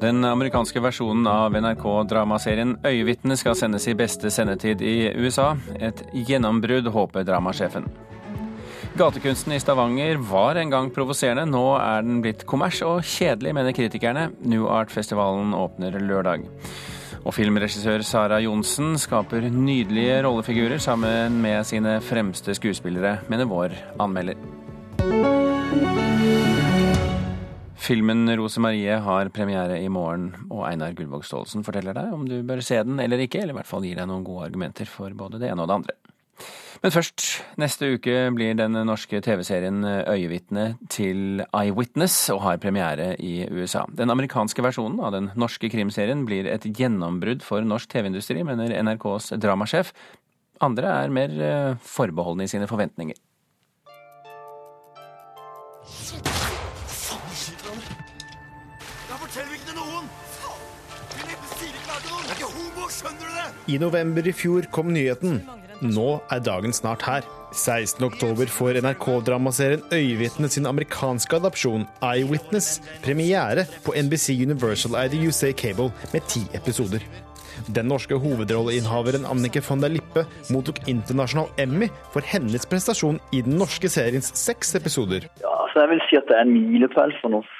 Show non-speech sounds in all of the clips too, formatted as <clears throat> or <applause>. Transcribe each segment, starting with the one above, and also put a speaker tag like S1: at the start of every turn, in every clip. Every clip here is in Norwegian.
S1: Den amerikanske versjonen av NRK-dramaserien Øyevitne skal sendes i beste sendetid i USA. Et gjennombrudd, håper dramasjefen. Gatekunsten i Stavanger var en gang provoserende, nå er den blitt kommers og kjedelig, mener kritikerne. New Art-festivalen åpner lørdag. Og filmregissør Sara Johnsen skaper nydelige rollefigurer sammen med sine fremste skuespillere, mener vår anmelder. Filmen 'Rose Marie' har premiere i morgen, og Einar Gullvåg Staalesen forteller deg om du bør se den eller ikke, eller i hvert fall gir deg noen gode argumenter for både det ene og det andre. Men først, neste uke blir den norske TV-serien Øyevitne til Eyewitness og har premiere i USA. Den amerikanske versjonen av den norske krimserien blir et gjennombrudd for norsk TV-industri, mener NRKs dramasjef. Andre er mer eh, forbeholdne i sine forventninger.
S2: I november i fjor kom nyheten. Nå er dagen snart her. 16.10 får NRK-dramaserien Øyevitne sin amerikanske adopsjon Eyewitness premiere på NBC Universal ID USA Cable med ti episoder. Den norske hovedrolleinnehaveren Annike von der Lippe mottok internasjonal Emmy for hennes prestasjon i den norske seriens seks episoder.
S3: Ja, altså jeg vil si at det er en milepæl for norsk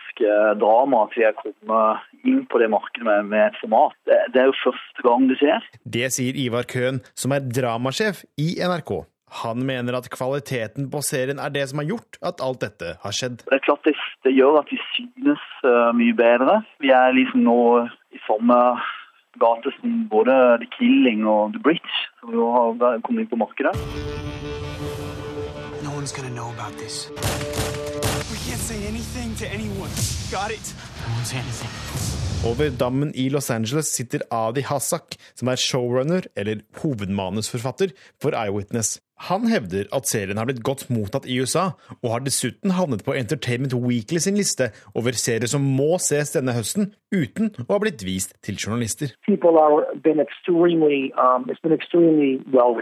S3: drama at vi er kommet inn på det markedet med, med et format. Det, det, er jo første gang det skjer.
S2: Det sier Ivar Køhn, som er dramasjef i NRK. Han mener at kvaliteten på serien er det som har gjort at alt dette har skjedd.
S3: Det er klart det, det gjør at vi synes uh, mye bedre. Vi er liksom nå i samme gate som både The Killing og The Bridge, som jo har kommet inn på markedet. No one's gonna know about this. Can't say anything to anyone.
S2: Got it? I won't say anything. Over dammen i Los Angeles sitter Adi Hassak, som er showrunner, eller hovedmanusforfatter, for Eyewitness. Han hevder at serien har blitt godt mottatt i USA, og har dessuten havnet på Entertainment Weekly sin liste over serier som må ses denne høsten, uten å ha blitt vist til journalister. Been extremely, um, been extremely well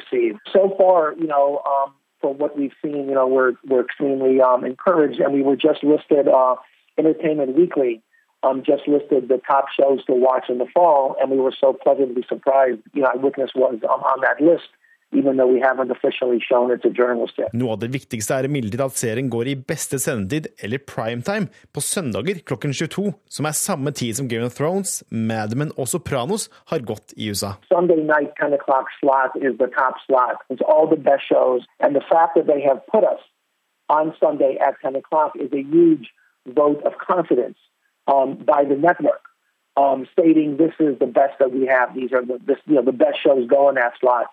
S2: so far, you know, um, for what we've seen, you know, we're, we're extremely um, encouraged, and we were just listed uh, Entertainment Weekly um, just listed the top shows to watch in the fall, and we were so pleasantly surprised. You know, Eyewitness was um, on that list. Even though we haven't officially shown it to journalists yet. Noe av det viktigste er imidlertid at serien går i beste sendetid, eller primetime, på søndager klokken 22, som er samme tid som Game of Thrones, Mad Men og Sopranos har gått i USA. Sunday night 10 o'clock slot is the top slot. It's all the best shows, and the fact that they have put us on Sunday at 10 o'clock is a huge vote of confidence um, by the network, um, stating this is the best that we have. These are the, this, you know, the best shows going that slot.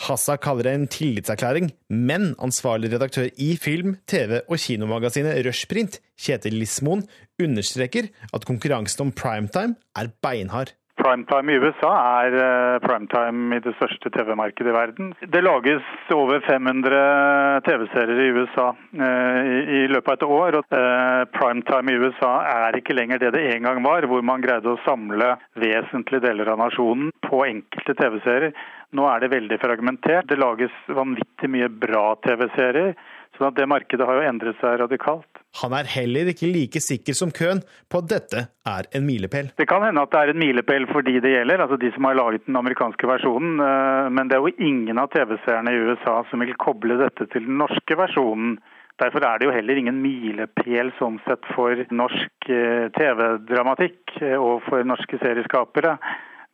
S2: Hassa kaller det en tillitserklæring, men ansvarlig redaktør i film-, TV- og kinomagasinet Rushprint, Kjetil Lismoen, understreker at konkurransen om primetime er beinhard.
S4: Primetime i USA er uh, primetime i det største TV-markedet i verden. Det lages over 500 TV-serier i USA uh, i, løpet av et år. og uh, Primetime i USA er ikke lenger det det en gang var, hvor man greide å samle vesentlige deler av nasjonen på enkelte TV-serier. Nå er det veldig fragmentert. Det lages vanvittig mye bra TV-serier. Så det markedet har jo endret seg radikalt.
S2: Han er heller ikke like sikker som Køhn på at dette er en milepæl.
S4: Det kan hende at det er en milepæl for de det gjelder, altså de som har laget den amerikanske versjonen. Eh, men det er jo ingen av TV-seerne i USA som vil koble dette til den norske versjonen. Derfor er det jo heller ingen milepæl sånn sett for norsk eh, TV-dramatikk eh, og for norske serieskapere.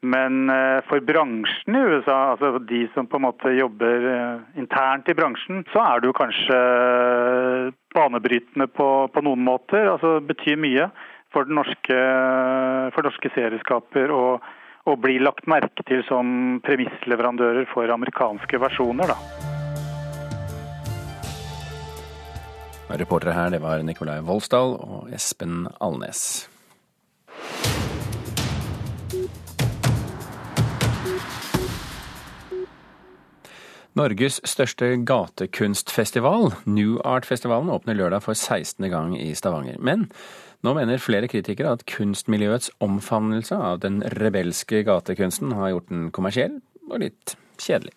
S4: Men eh, for bransjen i USA, altså de som på en måte jobber eh, internt i bransjen, så er det jo kanskje eh, banebrytende på, på noen måter. Altså betyr mye for, norske, for norske serieskaper å, å bli lagt merke til som premissleverandører for amerikanske versjoner, da.
S1: Reportere her, det var Nikolai Volsdal og Espen Alnes. Norges største gatekunstfestival, New Art-festivalen, åpner lørdag for 16. gang i Stavanger. Men nå mener flere kritikere at kunstmiljøets omfavnelse av den rebelske gatekunsten har gjort den kommersiell og litt kjedelig.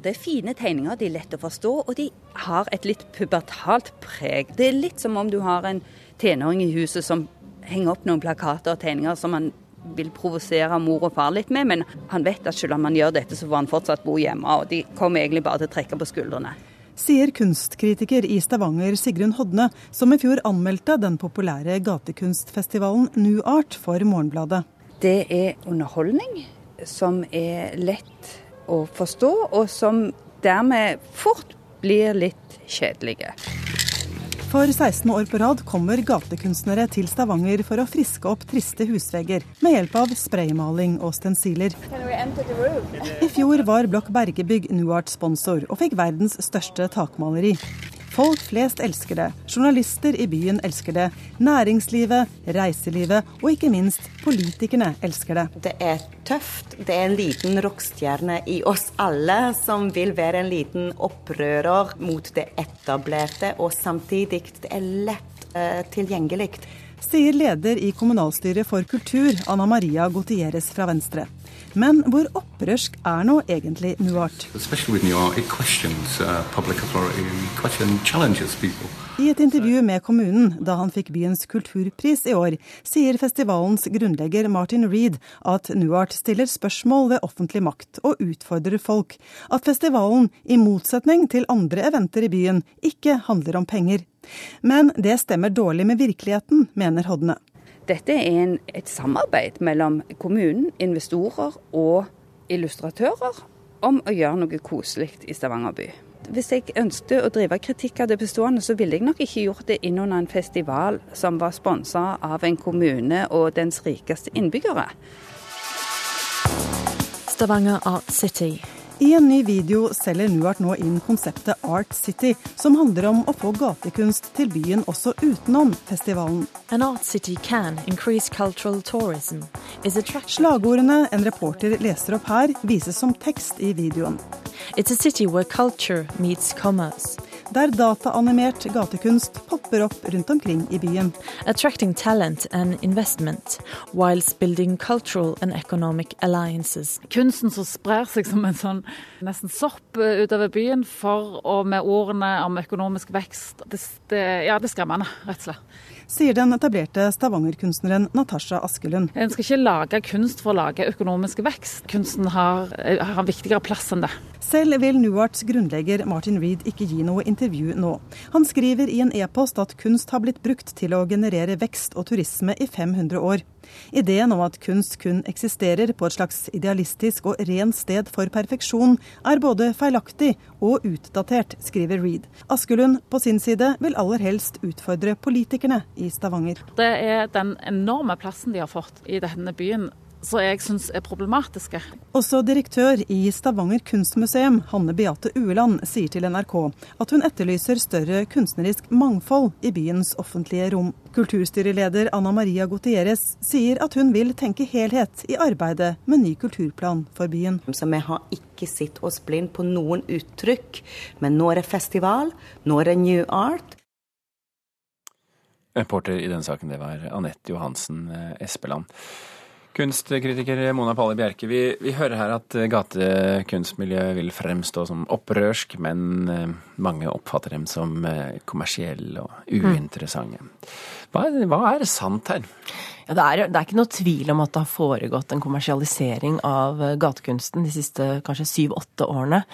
S5: Det er fine tegninger, de er lette å forstå, og de har et litt pubertalt preg. Det er litt som om du har en tenåring i huset som henger opp noen plakater og tegninger som han vil provosere mor og far litt med, men han vet at selv om han gjør dette, så får han fortsatt bo hjemme. Og de kommer egentlig bare til å trekke på skuldrene.
S6: Sier kunstkritiker i Stavanger Sigrun Hodne, som i fjor anmeldte den populære gatekunstfestivalen New Art for Morgenbladet.
S5: Det er underholdning som er lett å forstå, og som dermed fort blir litt kjedelige.
S6: For 16 år på rad kommer gatekunstnere til Stavanger for å friske opp triste husvegger med hjelp av spraymaling og stensiler. I fjor var Blokk Bergebygg Nuart sponsor og fikk verdens største takmaleri. Folk flest elsker det. Journalister i byen elsker det. Næringslivet, reiselivet og ikke minst politikerne elsker det.
S7: Det er tøft. Det er en liten rockestjerne i oss alle som vil være en liten opprører mot det etablerte, og samtidig det er lett uh, tilgjengelig.
S6: Sier leder i kommunalstyret for kultur, Anna Maria Gutierrez fra Venstre. Men hvor opprørsk er nå egentlig Nuart?
S8: Uh,
S6: I et intervju med kommunen da han fikk byens kulturpris i år, sier festivalens grunnlegger Martin Reed at Nuart stiller spørsmål ved offentlig makt og utfordrer folk. At festivalen, i motsetning til andre eventer i byen, ikke handler om penger. Men det stemmer dårlig med virkeligheten, mener Hodne.
S5: Dette er en, et samarbeid mellom kommunen, investorer og illustratører om å gjøre noe koselig i Stavanger by. Hvis jeg ønsket å drive kritikk av det bestående, så ville jeg nok ikke gjort det innunder en festival som var sponsa av en kommune og dens rikeste innbyggere.
S9: Stavanger Art City
S6: i en ny video selger Nuart nå inn konseptet Art City, som handler om å få gatekunst til byen også utenom festivalen.
S9: An art city can increase cultural tourism.
S6: Slagordene en reporter leser opp her, vises som tekst i videoen.
S9: It's a city where culture meets commerce
S6: der dataanimert gatekunst popper opp rundt omkring i byen.
S9: Attracting talent and investment, whilst building cultural and economic alliances.
S10: Kunsten som sprer seg som en sånn nesten sopp eh, utover byen, for og med ordene om økonomisk vekst. Det, det, ja, det er skremmende, rett og slett
S6: sier den etablerte stavangerkunstneren Natasha Askelund.
S10: En skal ikke lage kunst for å lage økonomisk vekst. Kunsten har, har en viktigere plass enn det.
S6: Selv vil Newarts grunnlegger Martin Reed ikke gi noe intervju nå. Han skriver i en e-post at kunst har blitt brukt til å generere vekst og turisme i 500 år. Ideen om at kunst kun eksisterer på et slags idealistisk og rent sted for perfeksjon, er både feilaktig og utdatert, skriver Reed. Askelund på sin side vil aller helst utfordre politikerne i Stavanger.
S10: Det er den enorme plassen de har fått i denne byen som jeg syns er problematiske.
S6: Også direktør i Stavanger kunstmuseum, Hanne Beate Ueland, sier til NRK at hun etterlyser større kunstnerisk mangfold i byens offentlige rom. Kulturstyreleder Anna Maria Gutierrez sier at hun vil tenke helhet i arbeidet med ny kulturplan for byen.
S7: Så vi har ikke sett oss blind på noen uttrykk, men nå er det festival, nå er det New Art.
S1: Reporter i den saken, det var Anette Johansen eh, Espeland. Kunstkritiker Mona Palle Bjerke, vi, vi, hører her at gatekunstmiljøet vil fremstå som opprørsk, men eh, mange oppfatter dem som eh, kommersielle og uinteressante. Hva, hva er sant her?
S11: Ja, det, er, det, er, ikke noe tvil om at det har foregått en kommersialisering av eh, gatekunsten de siste kanskje syv-åtte årene.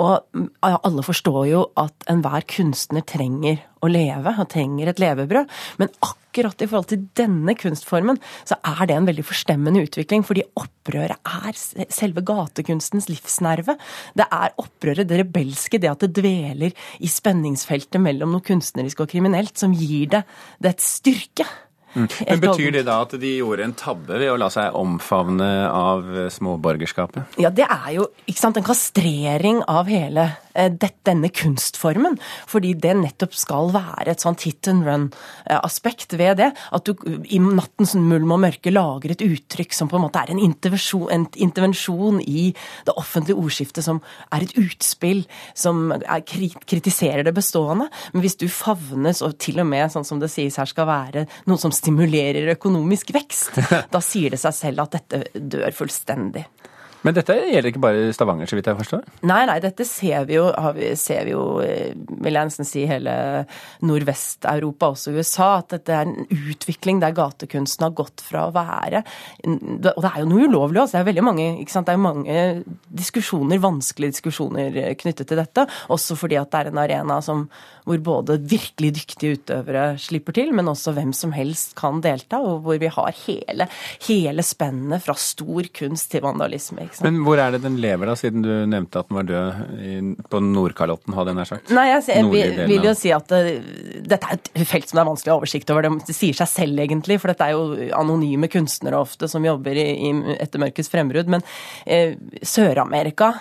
S11: Og mm, alle forstår jo at enhver kunstner trenger å leve, og trenger et levebrød. Men akkurat i forhold til denne kunstformen, så er det en veldig forstemmende utvikling. Fordi opprøret er selve gatekunstens livsnerve. Det er opprøret, det rebelske, det at det dveler i spenningsfeltet mellom noe kunstnerisk og kriminelt, som gir det, dets et styrke.
S1: Mm. Men Betyr det da at de gjorde en tabbe ved å la seg omfavne av småborgerskapet?
S11: Ja, det er jo sant, en kastrering av hele Eh, denne kunstformen. Fordi det nettopp skal være et sånt hit and run-aspekt ved det. At du i nattens mulm og mørke lager et uttrykk som på en måte er en intervensjon, en intervensjon i det offentlige ordskiftet, som er et utspill som er, kritiserer det bestående. Men hvis du favnes, og til og med sånn som det sies her skal være noe som stimulerer økonomisk vekst, <laughs> da sier det seg selv at dette dør fullstendig.
S1: Men dette gjelder ikke bare Stavanger, så vidt jeg forstår?
S11: Nei, nei, dette ser vi jo, ser vi jo vil jeg nesten si hele Nordvest-Europa, også USA. At dette er en utvikling der gatekunsten har gått fra å være Og det er jo noe ulovlig altså. Det er veldig mange, ikke sant? Det er mange diskusjoner, vanskelige diskusjoner knyttet til dette. Også fordi at det er en arena som, hvor både virkelig dyktige utøvere slipper til, men også hvem som helst kan delta. Og hvor vi har hele, hele spennet fra stor kunst til vandalisme.
S1: Men hvor er det den lever, da, siden du nevnte at den var død på Nordkalotten, hadde jeg nær sagt?
S11: Nei, jeg, jeg vil, vil, jo si at det, eh, dette er et felt som det er vanskelig å ha oversikt over. Det, det, sier seg selv, egentlig, for dette er jo anonyme kunstnere ofte som jobber i, i, etter mørkets frembrudd. Men eh, Sør-Amerika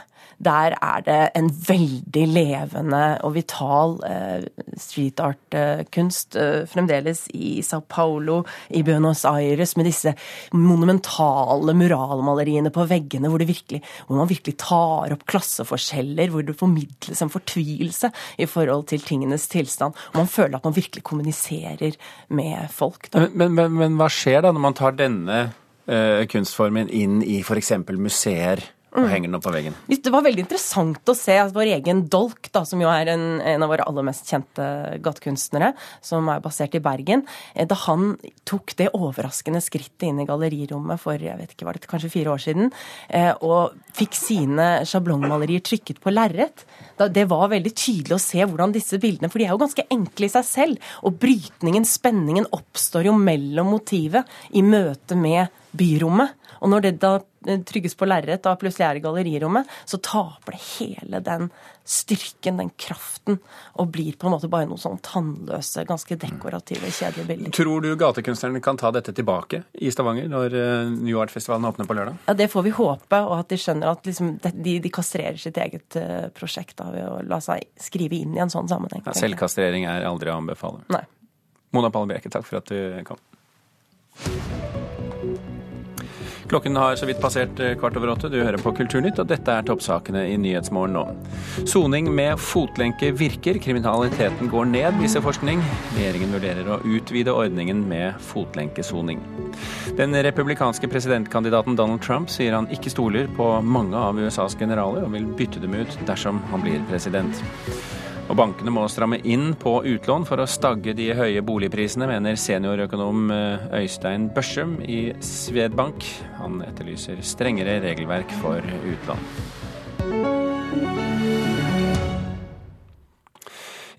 S11: der er det en veldig levende og vital eh, street art-kunst eh, fremdeles i Sao Paulo, i Buenos Aires, med disse monumentale muralmaleriene på veggene hvor, virkelig, hvor man virkelig tar opp klasseforskjeller, hvor det formidles en fortvilelse i forhold til tingenes tilstand. Og man føler at man virkelig kommuniserer med folk.
S1: Men, men, men, hva skjer da når man tar denne uh, kunstformen inn i f.eks. museer? Og henger den opp på veggen.
S11: Det var veldig interessant å se at vår egen Dolk, da, som jo er en, en, av våre aller mest kjente gatekunstnere, som er basert i Bergen, eh, da han tok det overraskende skrittet inn i gallerirommet for jeg vet ikke, var det kanskje fire år siden, eh, og fikk sine sjablongmalerier trykket på lerret. Det var veldig tydelig å se hvordan disse bildene For de er jo ganske enkle i seg selv. Og brytningen, spenningen, oppstår jo mellom motivet i møte med byrommet. Og når det da trygges på lerret da plutselig er i gallerirommet, så taper det hele den styrken, den kraften, og blir på en måte bare noen sånn tannløse, ganske dekorative, kjedelige bilder.
S1: Tror du gatekunstnerne kan ta dette tilbake i Stavanger når eh, New Art-festivalen åpner på lørdag?
S11: Ja, Det får vi håpe, og at de skjønner at liksom, de, de, kastrerer sitt eget uh, prosjekt da, ved å la seg skrive inn i en sånn sammenheng.
S1: Ja, selvkastrering er aldri å anbefale.
S11: Nei.
S1: Mona Palle Bjerke, takk for at du kom. Klokken har så vidt passert eh, kvart over åtte. Du hører på Kulturnytt, og dette er toppsakene i Nyhetsmorgen nå. Soning med fotlenke virker. Kriminaliteten går ned, viser forskning. Regjeringen vurderer å utvide ordningen med fotlenkesoning. Den republikanske presidentkandidaten Donald Trump sier han ikke stoler på mange av USAs generaler, og vil bytte dem ut dersom han blir president. Og bankene må stramme inn på utlån for å stagge de høye boligprisene, mener seniorøkonom eh, Øystein Børsum i Svedbank. Han etterlyser strengere regelverk for utlån.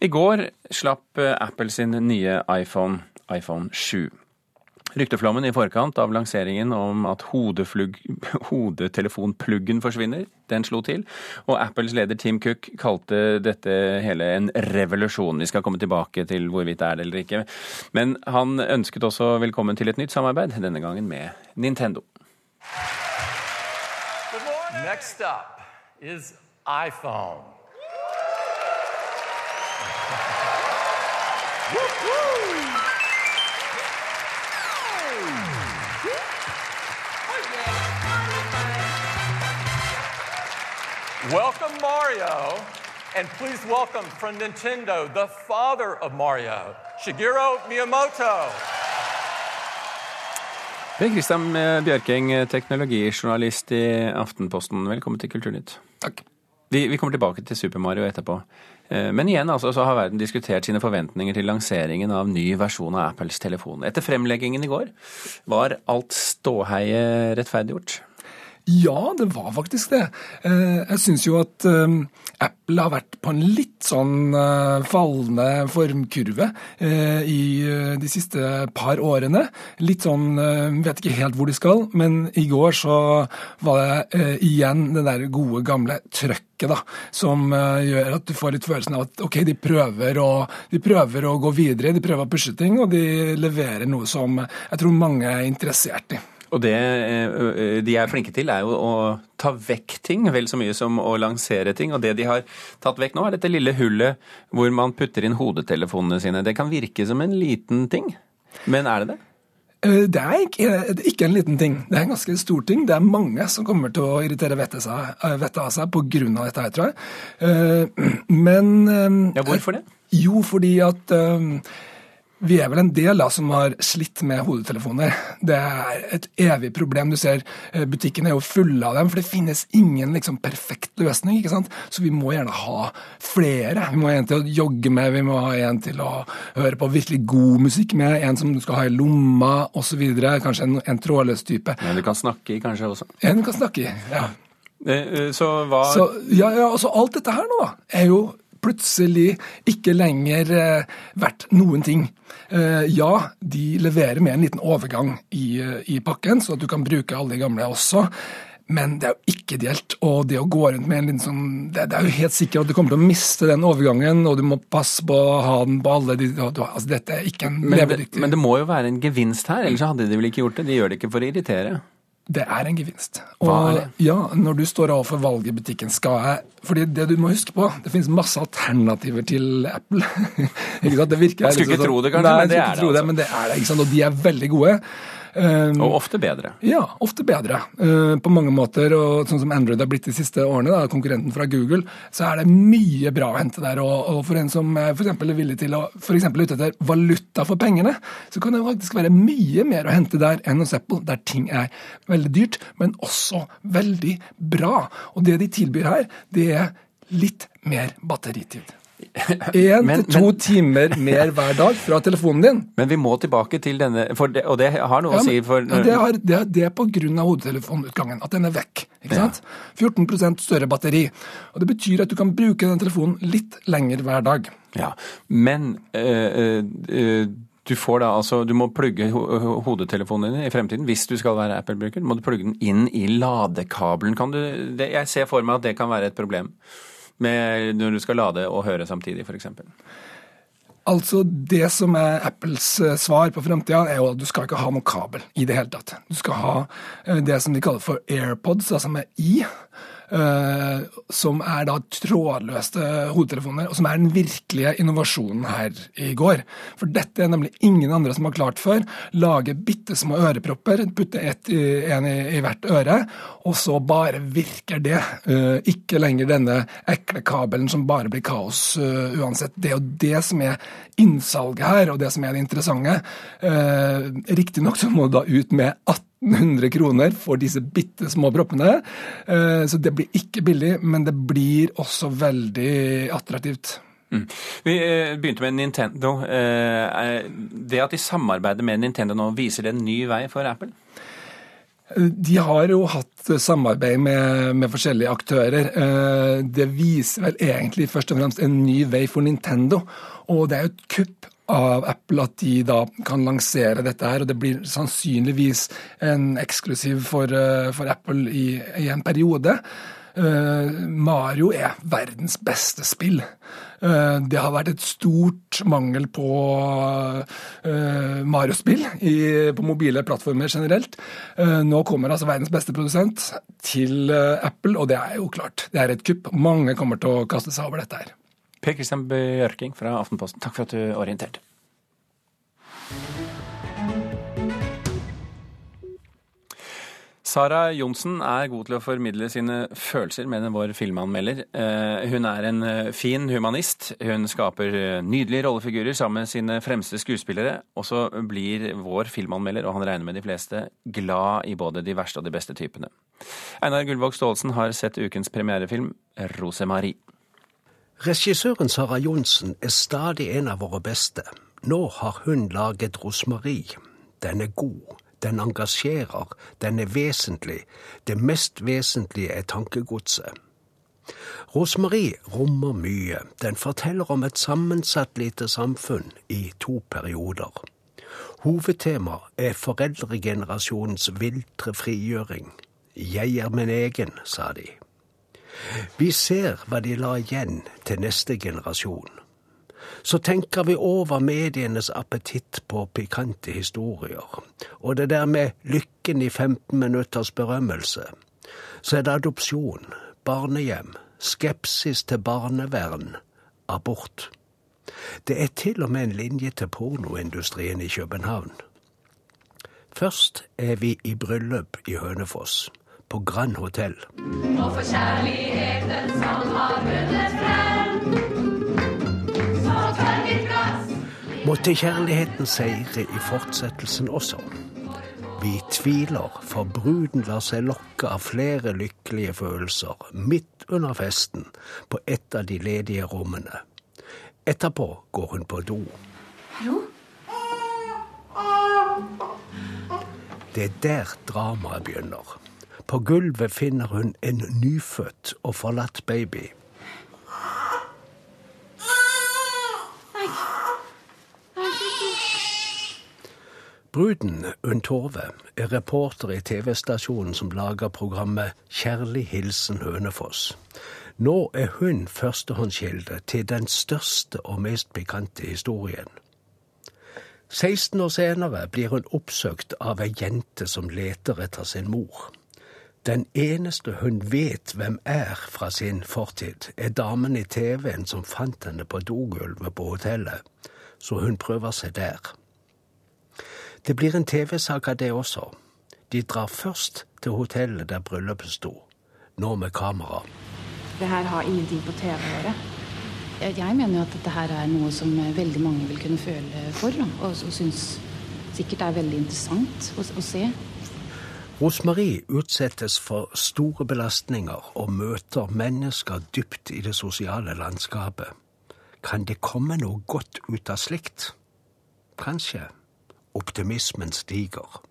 S1: I går slapp Apple sin nye iPhone, iPhone 7. Rykteflommen i forkant av lanseringen om at <laughs> hodetelefonpluggen forsvinner, den slo til. Og Apples leder Tim Cook kalte dette hele en revolusjon. Vi skal komme tilbake til hvorvidt det er det eller ikke. Men han ønsket også velkommen til et nytt samarbeid, denne gangen med Nintendo. Next up is iPhone. Welcome Mario, and please welcome from Nintendo the father of Mario, Shigeru Miyamoto. Per Kristian Bjørking, teknologijournalist i Aftenposten. Velkommen til Kulturnytt.
S8: Takk.
S1: Vi, vi, kommer tilbake til Super Mario etterpå. Eh, men igjen altså, så har verden diskutert sine forventninger til lanseringen av ny versjon av Apples telefon. Etter fremleggingen i går, var alt ståheie rettferdiggjort?
S8: Ja, det var faktisk det. Eh, jeg syns jo at eh, Apple har vært på en litt sånn eh, fallende formkurve i de siste par årene. Litt sånn Vet ikke helt hvor de skal, men i går så var det igjen det der gode, gamle trøkket da, som gjør at du får litt følelsen av at ok, de prøver, å, de prøver å gå videre, de prøver å pushe ting, og de leverer noe som jeg tror mange er interessert i.
S1: Og det eh, de er flinke til, er jo å ta vekk ting vel så mye som å lansere ting. Og det de har tatt vekk nå, er dette lille hullet hvor man putter inn hodetelefonene sine. Det kan virke som en liten ting, men er det det?
S8: Eh, det er ikke, ikke en liten ting. Det er en ganske stor ting. Det er mange som kommer til å irritere vettet, av seg pga. dette her, tror jeg. Eh, <clears throat> men
S1: Ja, hvorfor det?
S8: Jo, fordi at vi er vel en del da som har slitt med hodetelefoner. Det er et evig problem. Du ser eh, Butikkene er jo fulle av dem, for det finnes ingen liksom, perfekt løsning. ikke sant? Så vi må gjerne ha flere. Vi må ha en til å jogge med, vi må ha en til å høre på virkelig god musikk med, en som du skal ha i lomma osv. Kanskje en, en trådløs type.
S1: En du kan snakke i kanskje også?
S8: En du kan snakke i, ja.
S1: Eh, så hva
S8: så, ja, ja, altså Alt dette her nå da, er jo plutselig ikke lenger vært verdt noen ting. Eh, ja, de leverer med en liten overgang i, eh, i, pakken, så at du kan bruke alle de gamle også. Men det er jo ikke ideelt. Og det å gå rundt med en liten sånn det, det, er jo helt sikkert at du kommer til å miste den overgangen, og du må passe på å ha den på alle de altså Dette er ikke en levedyktig
S1: men, men det må jo være en gevinst her, ellers hadde de vel ikke gjort det? De gjør det ikke for å irritere?
S8: Det er en gevinst. Og Hva er det? Ja, Når du står overfor valget i butikken, skal jeg fordi det du må huske på, det finnes masse alternativer til Apple. <laughs> ikke sant? Det virker,
S1: Man skulle ikke
S8: liksom,
S1: tro det, kanskje,
S8: nei,
S1: men det er det.
S8: Altså. Det, men det er det, ikke sant? Og de er veldig gode.
S1: Um, og ofte bedre.
S8: Ja, ofte bedre. Uh, på mange måter. Og sånn som Android har blitt de siste årene, da, konkurrenten fra Google, så er det mye bra å hente der. Og, for en som f.eks. er villig til å for ute etter valuta for pengene, så kan det faktisk være mye mer å hente der enn hos Apple, der ting er veldig dyrt, men også veldig bra. Og det de tilbyr her, det er litt mer batteritid. <laughs> Én til to men, timer mer hver dag fra telefonen din. <laughs>
S1: Men vi må tilbake til denne, det, og det har noe ja, å si for
S8: ja, Det, har, det, det er av hodetelefonutgangen, at den er vekk. ikke sant? 14% større batteri. Og Det betyr at du kan bruke den telefonen litt lenger hver dag.
S1: Ja, Men øh, øh, du får da altså, du må plugge hodetelefonen din i fremtiden, hvis du skal være Apple-bruker. må du plugge den inn i ladekabelen. Kan du, det, jeg ser for meg at det kan være et problem med når du skal lade og høre samtidig, f.eks.?
S8: Altså, Det som er Apples eh, svar på framtida, er jo at du skal ikke ha noe kabel i det hele tatt. Du skal ha eh, det som de kaller for AirPods, altså med i. Uh, som er da trådløse hodetelefoner, og som er den virkelige innovasjonen her i går. For dette er nemlig ingen andre som har klart før. Lage bitte små ørepropper, putte ett en i, i, hvert øre, og så bare virker det. Uh, ikke lenger denne ekle kabelen som bare blir kaos uh, uansett. Det er jo det som er innsalget her, og det som er det interessante. Riktignok så må du da ut med 18 1800 kroner for disse bitte små proppene. Eh, så det blir ikke billig, men det blir også veldig attraktivt.
S1: Mm. Vi eh, begynte med Nintendo. Eh, det at de samarbeider med Nintendo nå, viser det en ny vei for Apple?
S8: De har jo hatt samarbeid med, med, forskjellige aktører. Det viser vel egentlig først og fremst en ny vei for Nintendo. Og det er jo et kupp av Apple at de da kan lansere dette her. Og det blir sannsynligvis en eksklusiv for, eh, for Apple i, i, en periode. Uh, Mario er verdens beste spill. Uh, det har vært et stort mangel på uh, Mario-spill på mobile plattformer generelt. nå kommer altså verdens beste produsent til Apple, og det er jo klart, det er et kupp. Mange kommer til å kaste seg over dette her.
S1: Per Kristian Bjørking fra Aftenposten, takk for at du orienterte. Sara Johnsen er god til å formidle sine følelser, mener vår filmanmelder. Eh, hun er en eh, fin humanist. Hun skaper eh, nydelige rollefigurer sammen med sine fremste skuespillere. Og så blir vår filmanmelder, og han regner med de fleste, glad i både de verste og de beste typene. Einar Gullvåg Staalesen har sett ukens premierefilm 'Rosemarie'.
S12: Regissøren Sara Johnsen er stadig en av våre beste. Nå har hun laget 'Rosmarie'. Den er god, den engasjerer, den er vesentlig. Det mest vesentlige er tankegodset. Rosmarie rommer mye. Den forteller om et sammensatt lite samfunn i to perioder. Hovedtema er foreldregenerasjonens viltre frigjøring. Jeg er min egen, sa de. Vi ser hva de la igjen til neste generasjon. Så tenker vi over medienes appetitt på pikante historier, og det der med lykken i 15 minutters berømmelse. Så er det adopsjon, barnehjem, skepsis til barnevern, abort. Det er til og med en linje til pornoindustrien i København. Først er vi i bryllup i Hønefoss på Grand Hotell. Og for kjærligheten som har vunnet frem, så tør vi plass. Måtte kjærligheten seire i fortsettelsen også. Vi tviler, for bruden lar seg lokke av flere lykkelige følelser midt under festen på et av de ledige rommene. Etterpå går hun på do.
S13: Hallo?
S12: Det er der dramaet begynner. På gulvet finner hun en nyfødt og forlatt baby. Bruden, Unn Torve, er reporter i TV-stasjonen som lager programmet Kjærlig hilsen Hønefoss. Nå er hun førstehåndskilde til den største og mest pikante historien. 16 år senere blir hun oppsøkt av ei jente som leter etter sin mor. Den eneste hun vet hvem er fra sin fortid, er damen i TV-en som fant henne på dogulvet på hotellet, så hun prøver seg der. Det blir en TV-sak av det også. De drar først til hotellet der bryllupet sto, nå med kamera.
S13: Det her har ingenting på TV å gjøre. Jeg mener jo at dette her er noe som veldig mange vil kunne føle for, og, og syns sikkert er veldig interessant å, å se.
S12: Rosmarie utsettes for store belastninger og møter mennesker dypt i det sosiale landskapet. Kan det komme noe godt ut av slikt? Kanskje. Optimismen stiger.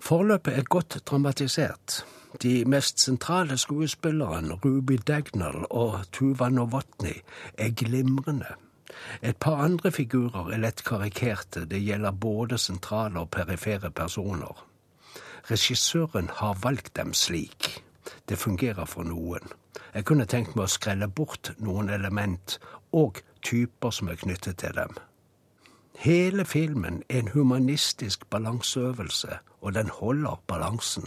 S12: Forløpet er godt dramatisert. De mest sentrale skuespillerne, Ruby Dagnall og Tuva Novotny, er glimrende. Et par andre figurer er lett karikerte, det gjelder både sentrale og perifere personer. Regissøren har valgt dem slik. Det fungerer for noen. Jeg kunne tenkt meg å skrelle bort noen element og typer som er knyttet til dem. Hele filmen er en humanistisk balanseøvelse, og den holder balansen.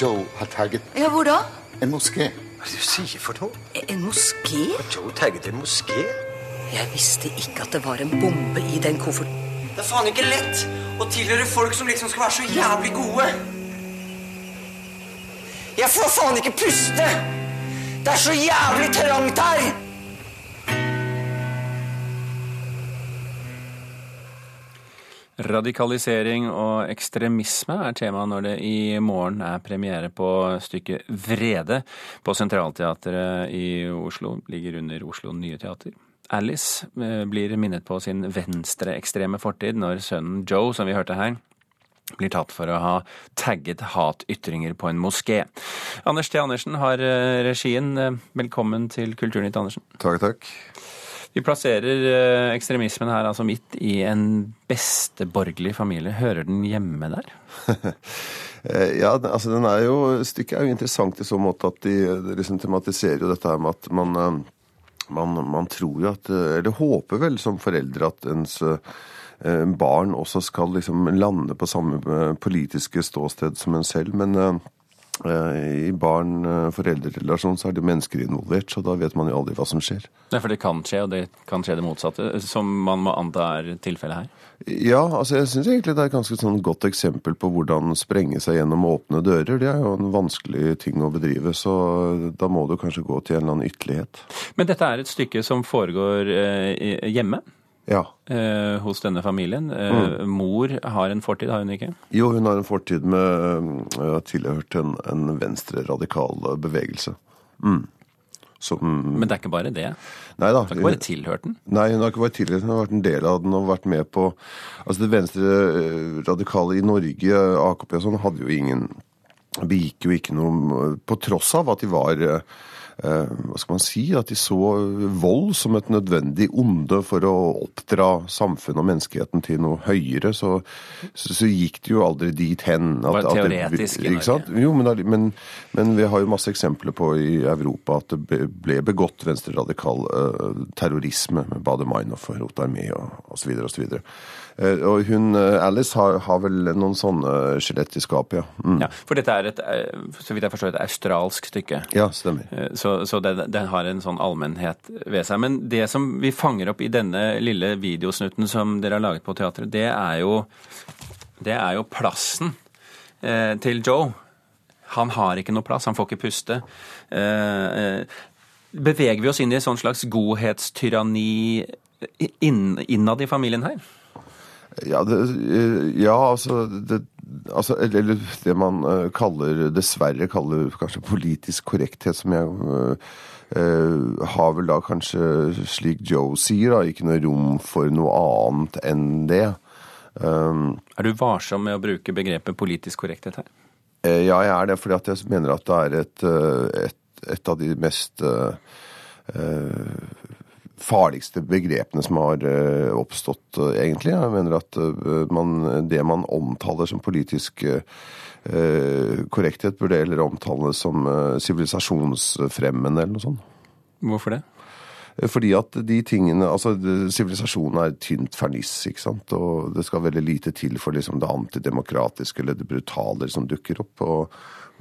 S14: Joe har tagget
S15: Ja, hvor da?
S14: en moské.
S15: Hva er det du sier for noe? En moské?
S14: Joe tagget en moské?
S15: Jeg visste ikke at det var en bombe i den kofferten.
S16: Det er faen ikke lett å tilhøre folk som liksom skal være så jævlig gode. Jeg får faen ikke puste! Det er så jævlig trangt her!
S1: Radikalisering og ekstremisme er tema når det i morgen er premiere på stykket Vrede på Sentralteatret i Oslo. Ligger under Oslo Nye Teater. Alice eh, blir minnet på sin venstreekstreme fortid når sønnen Joe, som vi hørte her, blir tatt for å ha tagget hatytringer på en moské. Anders T. Andersen har eh, regien. Eh, velkommen til Kulturnytt, Andersen.
S17: Takk, takk.
S1: Vi plasserer ekstremismen her altså midt i en besteborgerlig familie. Hører den hjemme der? <laughs>
S17: ja, altså den er jo, Stykket er jo interessant i så måte at de, de liksom tematiserer jo dette her med at man, man, man tror jo at Eller håper vel som foreldre at ens barn også skal liksom lande på samme politiske ståsted som en selv. Men i barn-foreldrerelasjon så er det mennesker involvert, så da vet man jo aldri hva som skjer.
S1: Ja, For det kan skje, og det kan skje det motsatte, som man må anta er tilfellet her?
S17: Ja, altså jeg syns egentlig det er et ganske sånn godt eksempel på hvordan sprenge seg gjennom åpne dører. Det er jo en vanskelig ting å bedrive, så da må du kanskje gå til en eller annen ytterlighet.
S1: Men dette er et stykke som foregår eh, hjemme?
S17: Ja.
S1: Eh, hos denne familien. Eh, mm. Mor har en fortid, har hun ikke?
S17: Jo, hun har en fortid med ha tilhørt en, en venstre-radikal bevegelse. Mm.
S1: Som, Men det er ikke bare det?
S17: Nei da.
S1: Hun har ikke bare tilhørt den?
S17: Nei, hun har ikke bare tilhørt den, hun har vært en del av den og vært med på Altså det venstre-radikale i Norge, AKP og sånn, hadde jo ingen Begikk jo ikke noe På tross av at de var hva skal man si, at de så vold som et nødvendig onde for å oppdra samfunnet og menneskeheten til noe høyere, så, så, så gikk det jo aldri dit hen.
S1: At, det var teoretisk
S17: i Norge. Jo, men, men, men, vi har jo masse eksempler på i Europa at det ble begått venstreradikal uh, terrorisme med Baader-Meinhof og Rotarmé og osv. osv. Uh, og hun, Alice har, har, vel noen sånne skjelett i skapet, ja.
S1: Mm. ja. For dette er et, så vidt jeg forstår, et australsk stykke?
S17: Ja, stemmer.
S1: Så, så den, den, har en sånn allmennhet ved seg. Men det som vi fanger opp i denne lille videosnutten som dere har laget på teatret, det er jo, det er jo plassen eh, til Joe. Han har ikke noe plass, han får ikke puste. Eh, Beveger vi oss inn i et sånn slags godhetstyranni innad i familien her?
S17: Ja, det, ja altså, det, altså Eller det man kaller, dessverre kaller kanskje politisk korrekthet, som jeg uh, har vel da kanskje, slik Joe sier, da, ikke noe rom for noe annet enn det.
S1: Um, er du varsom med å bruke begrepet politisk korrekthet her?
S17: Uh, ja, jeg er det, fordi jeg mener at det er et, et, et av de mest uh, farligste begrepene som har oppstått, egentlig. Jeg mener at man, det man omtaler som politisk korrekthet, burde heller omtales som sivilisasjonsfremmende eller noe sånt.
S1: Hvorfor det?
S17: Fordi at de tingene Altså, sivilisasjonen er tynt ferniss, ikke sant. Og det skal veldig lite til for liksom det antidemokratiske eller det brutale som dukker opp. og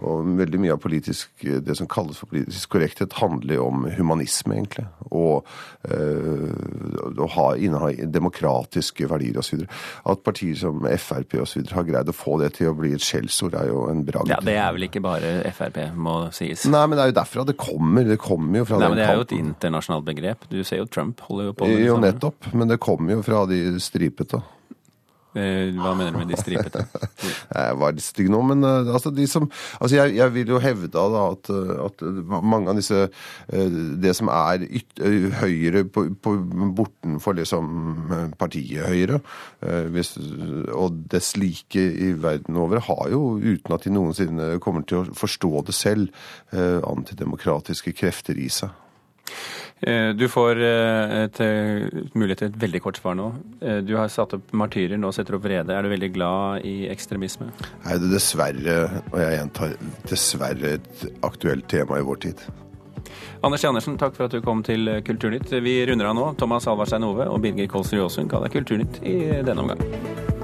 S17: og veldig mye av politisk, det som kalles for politisk korrekthet, handler jo om humanisme, egentlig. Og øh, å ha, inneha demokratiske verdier osv. At partier som Frp osv. har greid å få det til å bli et skjellsord, er jo en bragd.
S1: Ja, Det er vel ikke bare Frp, må sies.
S17: Nei, men det er jo derfra det kommer. Det kommer jo fra
S1: Nei, men Det er jo et internasjonalt begrep. Du ser jo Trump holder jo på med
S17: det Jo, nettopp. Men det kommer jo fra de stripete.
S1: Hva mener du med de stripete? <laughs>
S17: jeg var litt stygg nå, men uh, altså, de som Altså, jeg, jeg vil jo hevde da at, at, mange av disse Det som er yt, høyre på, på, bortenfor liksom partiet Høyre, hvis, og dess like i verden over, har jo, uten at de noensinne kommer til å forstå det selv, antidemokratiske krefter i seg.
S1: Du får et, mulighet til et veldig kort svar nå. Du har satt opp martyrer, nå setter du opp vrede. Er du veldig glad i ekstremisme?
S17: Nei, det er dessverre, og jeg gjentar, dessverre et aktuelt tema i vår tid.
S1: Anders Andersen, takk for at du kom til Kulturnytt. Vi runder av nå. Thomas Alvarstein Ove og Birger Kolsrud Aasund ga deg Kulturnytt i denne omgang.